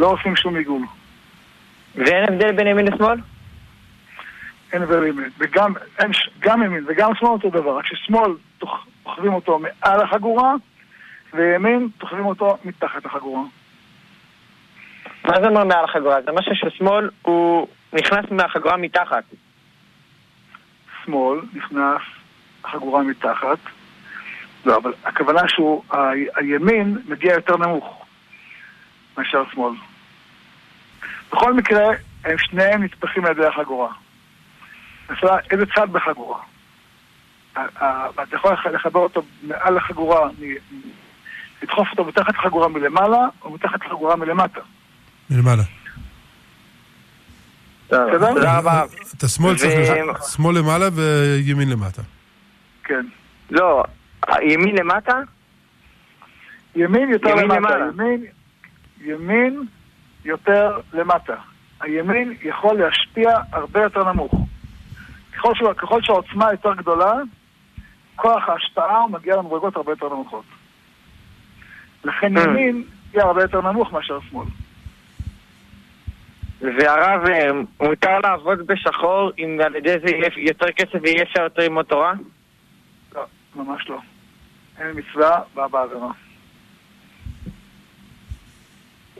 לא עושים שום עיגול. ואין הבדל בין ימין לשמאל? אין הבדל ימין. וגם, אין, גם ימין וגם שמאל אותו דבר, רק ששמאל דוחפים אותו מעל החגורה, וימין דוחפים אותו מתחת לחגורה. מה זה אומר מעל החגורה? זה משהו ששמאל הוא נכנס מהחגורה מתחת. שמאל נכנס חגורה מתחת. לא, אבל הכוונה שהוא, הימין מגיע יותר נמוך מאשר שמאל. בכל מקרה, הם שניהם נטפחים על ידי החגורה. השאלה, איזה צד בחגורה? אתה יכול לחבר אותו מעל החגורה, לדחוף אותו מתחת לחגורה מלמעלה, או מתחת לחגורה מלמטה. מלמעלה. תודה רבה. אתה שמאל צריך, שמאל למעלה וימין למטה. כן. לא, ימין למטה? ימין יותר למטה. ימין, ימין יותר למטה. הימין יכול להשפיע הרבה יותר נמוך. ככל. ככל שהעוצמה יותר גדולה, כוח ההשפעה הוא מגיע למדרגות הרבה יותר נמוכות. לכן mm. ימין יהיה הרבה יותר נמוך מאשר שמאל. והרב, אה, מותר לעבוד בשחור אם על ידי זה יהיה יותר כסף ויהיה אפשר יותר ללמוד תורה? לא, ממש לא. אין מצווה, באה בעבירה.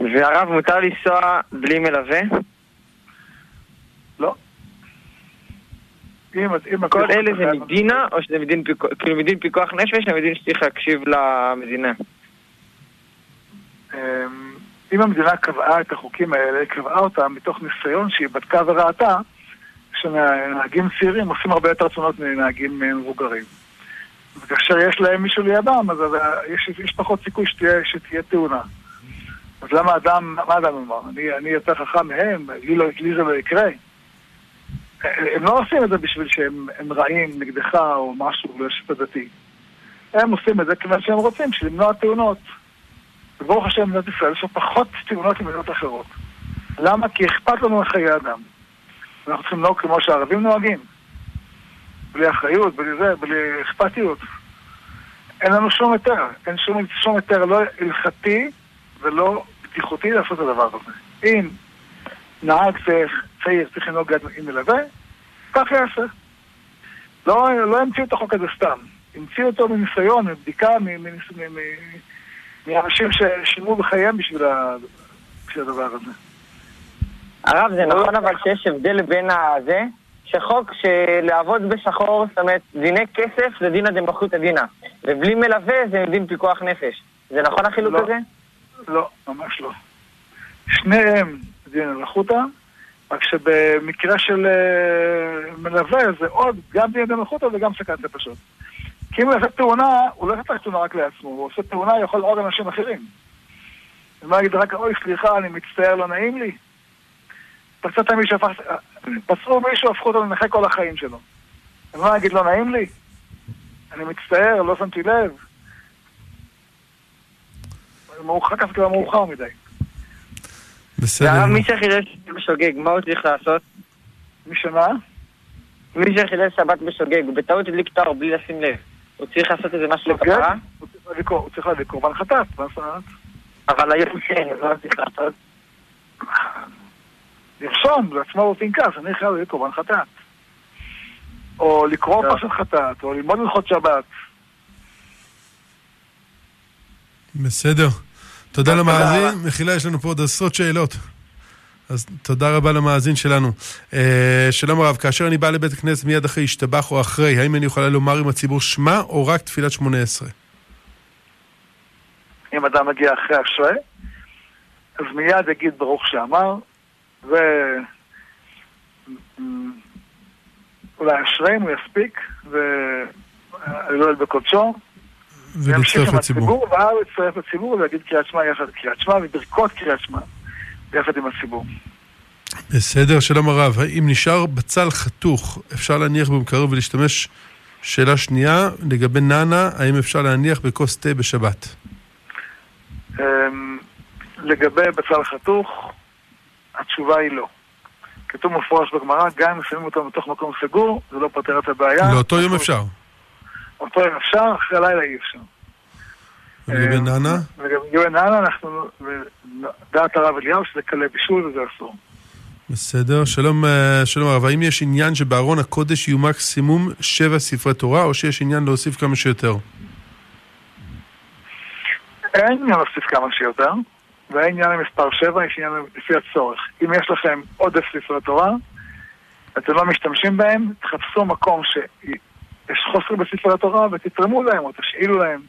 והרב, מותר לנסוע בלי מלווה? לא. אם, אם כל אלה זה מדינה, או שזה מדין, כאילו מדין פיקוח נפש, או מדין שצריך להקשיב למדינה? אם המדינה קבעה את החוקים האלה, קבעה אותם מתוך ניסיון שהיא בדקה וראתה שנהגים צעירים עושים הרבה יותר תאונות מנהגים מבוגרים. וכאשר יש להם מישהו לידם, אז יש, יש פחות סיכוי שתהיה, שתהיה תאונה. אז למה אדם, מה אדם אמר? אני, אני יותר חכם מהם, לי, לא, לי זה לא יקרה. הם לא עושים את זה בשביל שהם רעים נגדך או משהו ברשת הדתי. הם עושים את זה כיוון שהם רוצים, למנוע תאונות. וברוך השם במדינת ישראל יש פחות תאונות ממדינות אחרות. למה? כי אכפת לנו מחיי אדם. אנחנו צריכים לנהוג כמו שהערבים נוהגים. בלי אחריות, בלי זה, בלי אכפתיות. אין לנו שום היתר, אין שום, שום היתר לא הלכתי ולא בטיחותי לעשות את הדבר הזה. אם נהג צריך, צעיר צריך לנהוג עם מלווה, כך יעשה. לא, לא המציאו את החוק הזה סתם. המציאו אותו מניסיון, מבדיקה, מאנשים ששילמו בחייהם בשביל הדבר הזה. הרב, זה נכון אבל שיש הבדל בין הזה, שחוק שלעבוד בשחור, זאת אומרת, דיני כסף זה דינא דמלכותא דינא, ובלי מלווה זה דין פיקוח נפש. זה נכון החילוק לא, הזה? לא, ממש לא. שניהם דינא דמלכותא, רק שבמקרה של uh, מלווה זה עוד גם דינא דמלכותא וגם סכנת נפשות. כי אם הוא יעשה תאונה, הוא לא יעשה תאונה רק לעצמו, הוא עושה תאונה, יכול להרוג אנשים אחרים. הוא לא יגיד רק, אוי, סליחה, אני מצטער, לא נעים לי. פצעת מישהו, פצעו מישהו, הפכו אותו לנכה כל החיים שלו. אז מה להגיד, לא נעים לי? אני מצטער, לא שמתי לב. מאוחר כך כבר מאוחר מדי. בסדר. מי שחילל שבת בשוגג, מה הוא צריך לעשות? מי שמה? מי שחילל שבת בשוגג, הוא בטעות הדליק תואר בלי לשים לב. הוא צריך לעשות איזה משהו לכפרה? הוא צריך להביא קורבן חטאת, מה זאת אומרת? אבל היום כן, מה צריך לעשות? לרשום לעצמו בפנקס, אני חייב להיות קורבן חטאת. או לקרוא פרשת חטאת, או ללמוד הלכות שבת. בסדר. תודה למאזין. מחילה, יש לנו פה עוד עשרות שאלות. אז תודה רבה למאזין שלנו. אה, שלום הרב, כאשר אני בא לבית הכנסת מיד אחרי השתבח או אחרי, האם אני יכולה לומר עם הציבור שמע או רק תפילת שמונה עשרה? אם אדם מגיע אחרי השואל, אז מיד יגיד ברוך שאמר, ו... אולי אשרי אם הוא יספיק, ולא בקודשו. ולהצטרף לציבור. ואז להצטרף לציבור ולהגיד קריאת שמע יחד קריאת שמע וברכות קריאת שמע יחד עם הציבור. בסדר, שלום הרב. האם נשאר בצל חתוך, אפשר להניח במקרר ולהשתמש? שאלה שנייה, לגבי נאנה, האם אפשר להניח בכוס תה בשבת? אמ, לגבי בצל חתוך, התשובה היא לא. כתוב מפורש בגמרא, גם אם שמים אותו בתוך מקום סגור, זה לא פותר את הבעיה. לאותו יום אפשר. אותו יום אפשר, אחרי הלילה אי אפשר. ולגבי אה, נאנה? לגבי נאנה, אנחנו, דעת הרב אליהו שזה כלי בישול וזה אסור. בסדר, שלום, אה, שלום הרב, האם יש עניין שבארון הקודש יהיו מקסימום שבע ספרי תורה, או שיש עניין להוסיף כמה שיותר? אין עניין להוסיף כמה שיותר. והעניין למספר 7 יש עניין לפי הצורך. אם יש לכם עודף ספרי תורה, אתם לא משתמשים בהם, תחפשו מקום שיש חוסר בספרי התורה ותתרמו להם או תשאילו להם.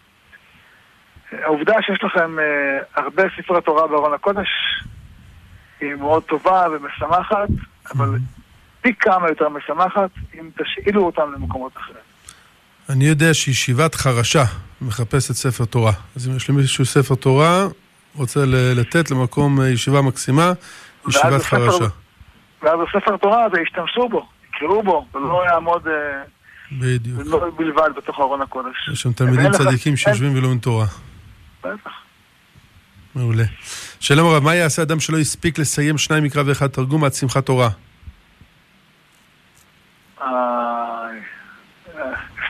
העובדה שיש לכם uh, הרבה ספרי תורה בארון הקודש היא מאוד טובה ומשמחת, אבל פי כמה יותר משמחת אם תשאילו אותם למקומות אחרים. אני יודע שישיבת חרשה מחפשת ספר תורה. אז אם יש למישהו ספר תורה, רוצה לתת למקום אה, ישיבה מקסימה, ישיבת חרשה. ואז בספר תורה הזה ישתמשו בו, יקראו בו, ולא יעמוד אה, בלבד בתוך ארון הקודש. יש שם תלמידים צדיקים שיושבים ולומדים תורה. בטח. מעולה. שלום הרב, מה יעשה אדם שלא הספיק לסיים שניים מקרא ואחד תרגום עד שמחת תורה?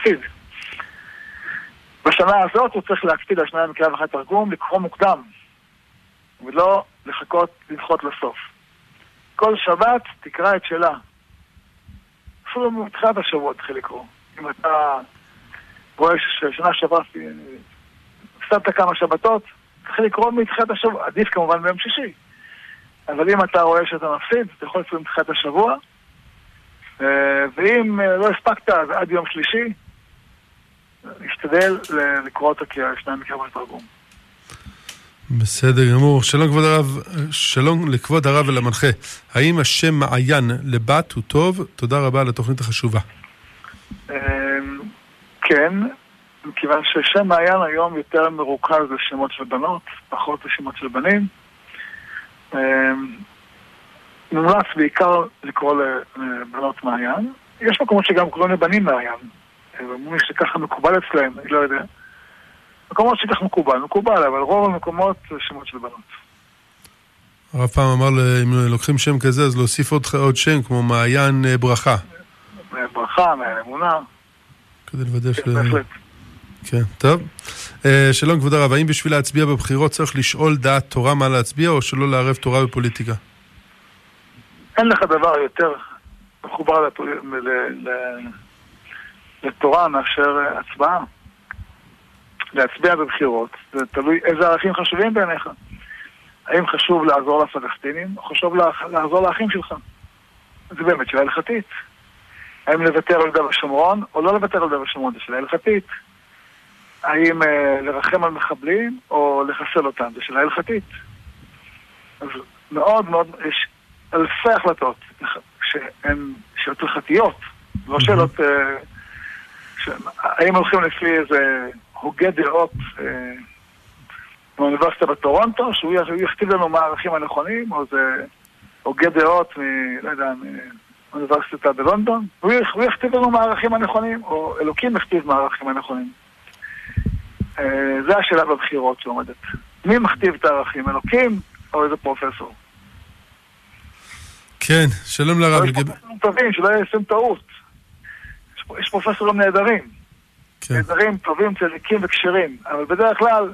הפסיד. בשנה הזאת הוא צריך להקפיד על שניים מקרא ואחד תרגום, לקרוא מוקדם. ולא לחכות, לדחות לסוף. כל שבת תקרא את שלה. אפילו מתחילת השבוע תתחיל לקרוא. אם אתה רואה ששנה שעברה הפסדת כמה שבתות, תתחיל לקרוא מתחילת השבוע. עדיף כמובן ביום שישי. אבל אם אתה רואה שאתה מפסיד, אתה יכול לעשות מתחילת השבוע. אה, ואם אה, לא הספקת, אז עד יום שלישי, נשתדל לקרוא אותה כשניים מקרא תרגום. בסדר גמור. שלום כבוד הרב, שלום לכבוד הרב ולמנחה. האם השם מעיין לבת הוא טוב? תודה רבה על התוכנית החשובה. אמ, כן, מכיוון ששם מעיין היום יותר מרוכז לשמות של בנות, פחות לשמות של בנים. אמ, מומלץ בעיקר לקרוא לבנות מעיין. יש מקומות שגם קוראים לבנים מעיין. אומרים שככה מקובל אצלם, אני לא יודע. מקומות שכך מקובל, מקובל, אבל רוב המקומות זה שמות של בנות. הרב פעם אמר, אם לוקחים שם כזה, אז להוסיף עוד, עוד שם, כמו מעיין אה, ברכה. ברכה. ההלכה, מהאמונה. כדי לוודא ש... כן, בהחלט. כן, טוב. אה, שלום כבוד הרב, האם בשביל להצביע בבחירות צריך לשאול דעת תורה מה להצביע, או שלא לערב תורה בפוליטיקה? אין לך דבר יותר מחובר לפול- ל- ל- לתורה מאשר הצבעה. להצביע בבחירות, זה תלוי איזה ערכים חשובים בעיניך. האם חשוב לעזור לפלסטינים, או חשוב לעזור לאחים שלך? זה באמת שאלה הלכתית. האם לוותר על יהודה ושומרון, או לא לוותר על יהודה ושומרון, שאלה הלכתית. האם אה, לרחם על מחבלים, או לחסל אותם, זו שאלה הלכתית. אז מאוד מאוד, יש אלפי החלטות שהן שאלות הלכתיות, לא שאלות... אה. האם הולכים לפי איזה הוגה דעות אה, מאוניברסיטה בטורונטו, שהוא יכתיב לנו מה הערכים הנכונים, או זה הוגה דעות מ... לא יודע, מאוניברסיטה בלונדון, הוא יכתיב לנו מה הערכים הנכונים, או אלוקים יכתיב מה הערכים הנכונים. אה, זה השאלה בבחירות שעומדת. מי מכתיב את הערכים, אלוקים או איזה פרופסור? כן, שלום לרב. לא, יש פרופסורים טובים, שלא יעשו טעות. יש פרופסורים נהדרים. כן. נהדרים, טובים, צדיקים וכשרים. אבל בדרך כלל,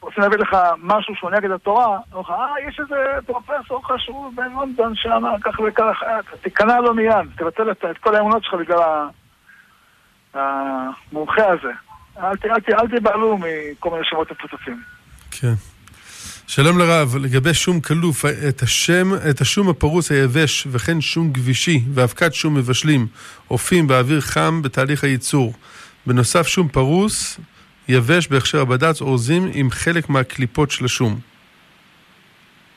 רוצים להביא לך משהו שהוא נגד התורה, אומרים לך, אה, יש איזה פרופסור חשוב בלונדון שאמר כך וכך, אה, תיכנע לו מיד, תבטל את, כל האמונות שלך בגלל המומחה הזה. אל, תיבהלו מכל מיני שמות מפוצצים. כן. שלום לרב, לגבי שום כלוף, את השם, את השום הפרוס היבש וכן שום גבישי ואבקת שום מבשלים, עופים באוויר חם בתהליך הייצור. בנוסף שום פרוס, יבש בהכשר הבד"ץ, אורזים עם חלק מהקליפות של השום.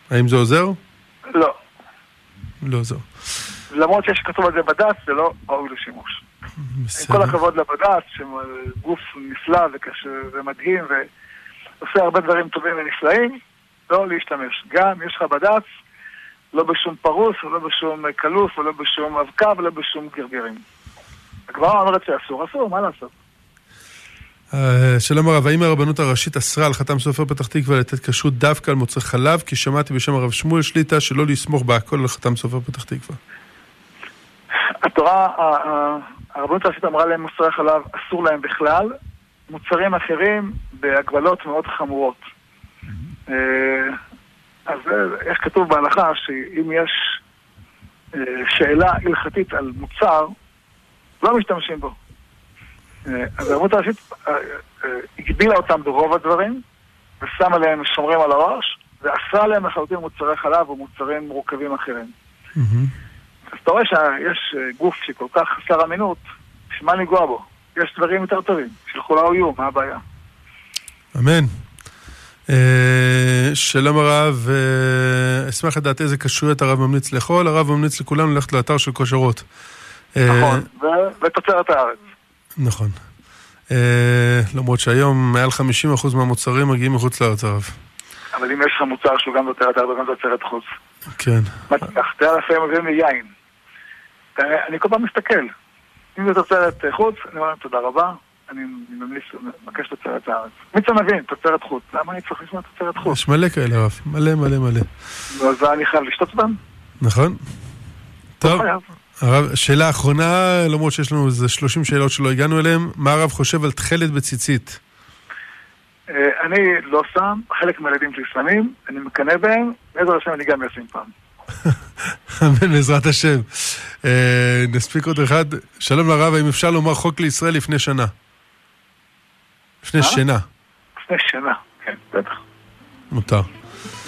האם זה עוזר? לא. לא עוזר. למרות שיש כתוב על זה בד"ץ, זה לא ראוי לשימוש. עם בסדר. כל הכבוד לבד"ץ, שגוף נפלא וקשה ומדהים ועושה הרבה דברים טובים ונפלאים, לא להשתמש. גם יש לך בד"ץ, לא בשום פרוס, ולא בשום כלוף, ולא בשום אבקה, ולא בשום גרגירים. הגמרא אומרת שאסור, אסור, מה לעשות? אה, שלום הרב, האם הרבנות הראשית אסרה על חתם סופר פתח תקווה לתת כשרות דווקא על מוצרי חלב? כי שמעתי בשם הרב שמואל שליטה שלא לסמוך בהכל על חתם סופר פתח תקווה. התורה, הרבנות הראשית אמרה להם מוצרי חלב, אסור להם בכלל, מוצרים אחרים בהגבלות מאוד חמורות. אה, אז אה, איך כתוב בהלכה, שאם יש אה, שאלה הלכתית על מוצר, לא משתמשים בו. אז הרבנות הראשית הגבילה אותם ברוב הדברים, ושמה להם שומרים על הראש, ואסרה להם לחלוטין מוצרי חלב ומוצרים מורכבים אחרים. מהמם. אז אתה רואה שיש אה, גוף שכל כך חסר אמינות, שמה לנגוע בו? יש דברים יותר טובים, שילכו לאויום, מה הבעיה? אמן. אה, שלום הרב, אה, אשמח לדעת איזה כשרויות הרב ממליץ לאכול. הרב ממליץ לכולנו ללכת לאתר של כושרות. נכון, ותוצרת הארץ. נכון. למרות שהיום מעל 50% מהמוצרים מגיעים מחוץ לארץ הרב. אבל אם יש לך מוצר שהוא גם תוצרת הארץ וגם תוצרת חוץ, כן. מה תיקח? תראה לפעמים מביאים לי יין. תראה, אני כל פעם מסתכל. אם זה תוצרת חוץ, אני אומר להם תודה רבה, אני ממליץ, מבקש תוצרת הארץ. מי צריך להבין? תוצרת חוץ. למה אני צריך לשמוע תוצרת חוץ? יש מלא כאלה הרב. מלא מלא מלא. אז אני חייב לשתות אותם? נכון? טוב. לא חייב. הרב, שאלה אחרונה, למרות שיש לנו איזה 30 שאלות שלא הגענו אליהן, מה הרב חושב על תכלת בציצית? אה, אני לא שם, חלק מהילדים שלי שמים, אני מקנא בהם, בעזר השם אני גם אשים פעם. אמן בעזרת השם. אה, נספיק עוד אחד. שלום לרב, האם אפשר לומר חוק לישראל לפני שנה? לפני מה? שינה, לפני שנה, כן, בטח. מותר.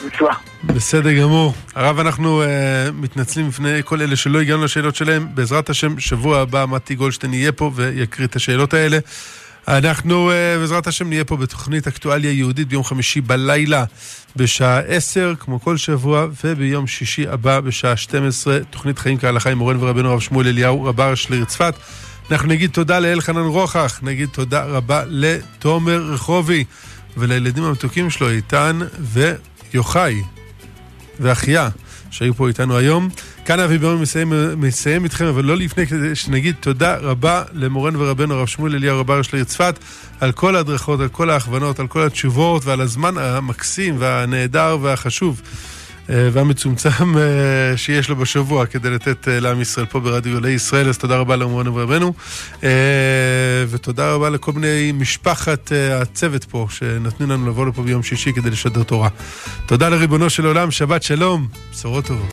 מצווה. בסדר גמור. הרב, אנחנו uh, מתנצלים בפני כל אלה שלא הגענו לשאלות שלהם. בעזרת השם, שבוע הבא מתי גולדשטיין יהיה פה ויקריא את השאלות האלה. אנחנו, uh, בעזרת השם, נהיה פה בתוכנית אקטואליה יהודית ביום חמישי בלילה בשעה 10, כמו כל שבוע, וביום שישי הבא בשעה 12, תוכנית חיים כהלכה עם מורנו ורבנו הרב שמואל אליהו, רבה ראש לעיר צפת. אנחנו נגיד תודה לאלחנן רוחח, נגיד תודה רבה לתומר רחובי ולילדים המתוקים שלו, איתן ויוחאי. ואחיה, שהיו פה איתנו היום. כאן אבי ברמן מסיים, מסיים איתכם, אבל לא לפני שנגיד תודה רבה למורנו ורבנו הרב שמואל אליהו רבה ראש לעיר צפת, על כל ההדרכות, על כל ההכוונות, על כל התשובות ועל הזמן המקסים והנהדר והחשוב והמצומצם אה, שיש לו בשבוע כדי לתת אה, לעם ישראל פה ברדיו גלי ישראל, אז תודה רבה למורנו ורבנו, ותודה רבה לכל מיני משפחת הצוות פה, שנתנו לנו לבוא לפה ביום שישי כדי לשדר תורה. תודה לריבונו של עולם, שבת שלום, בשורות טובות.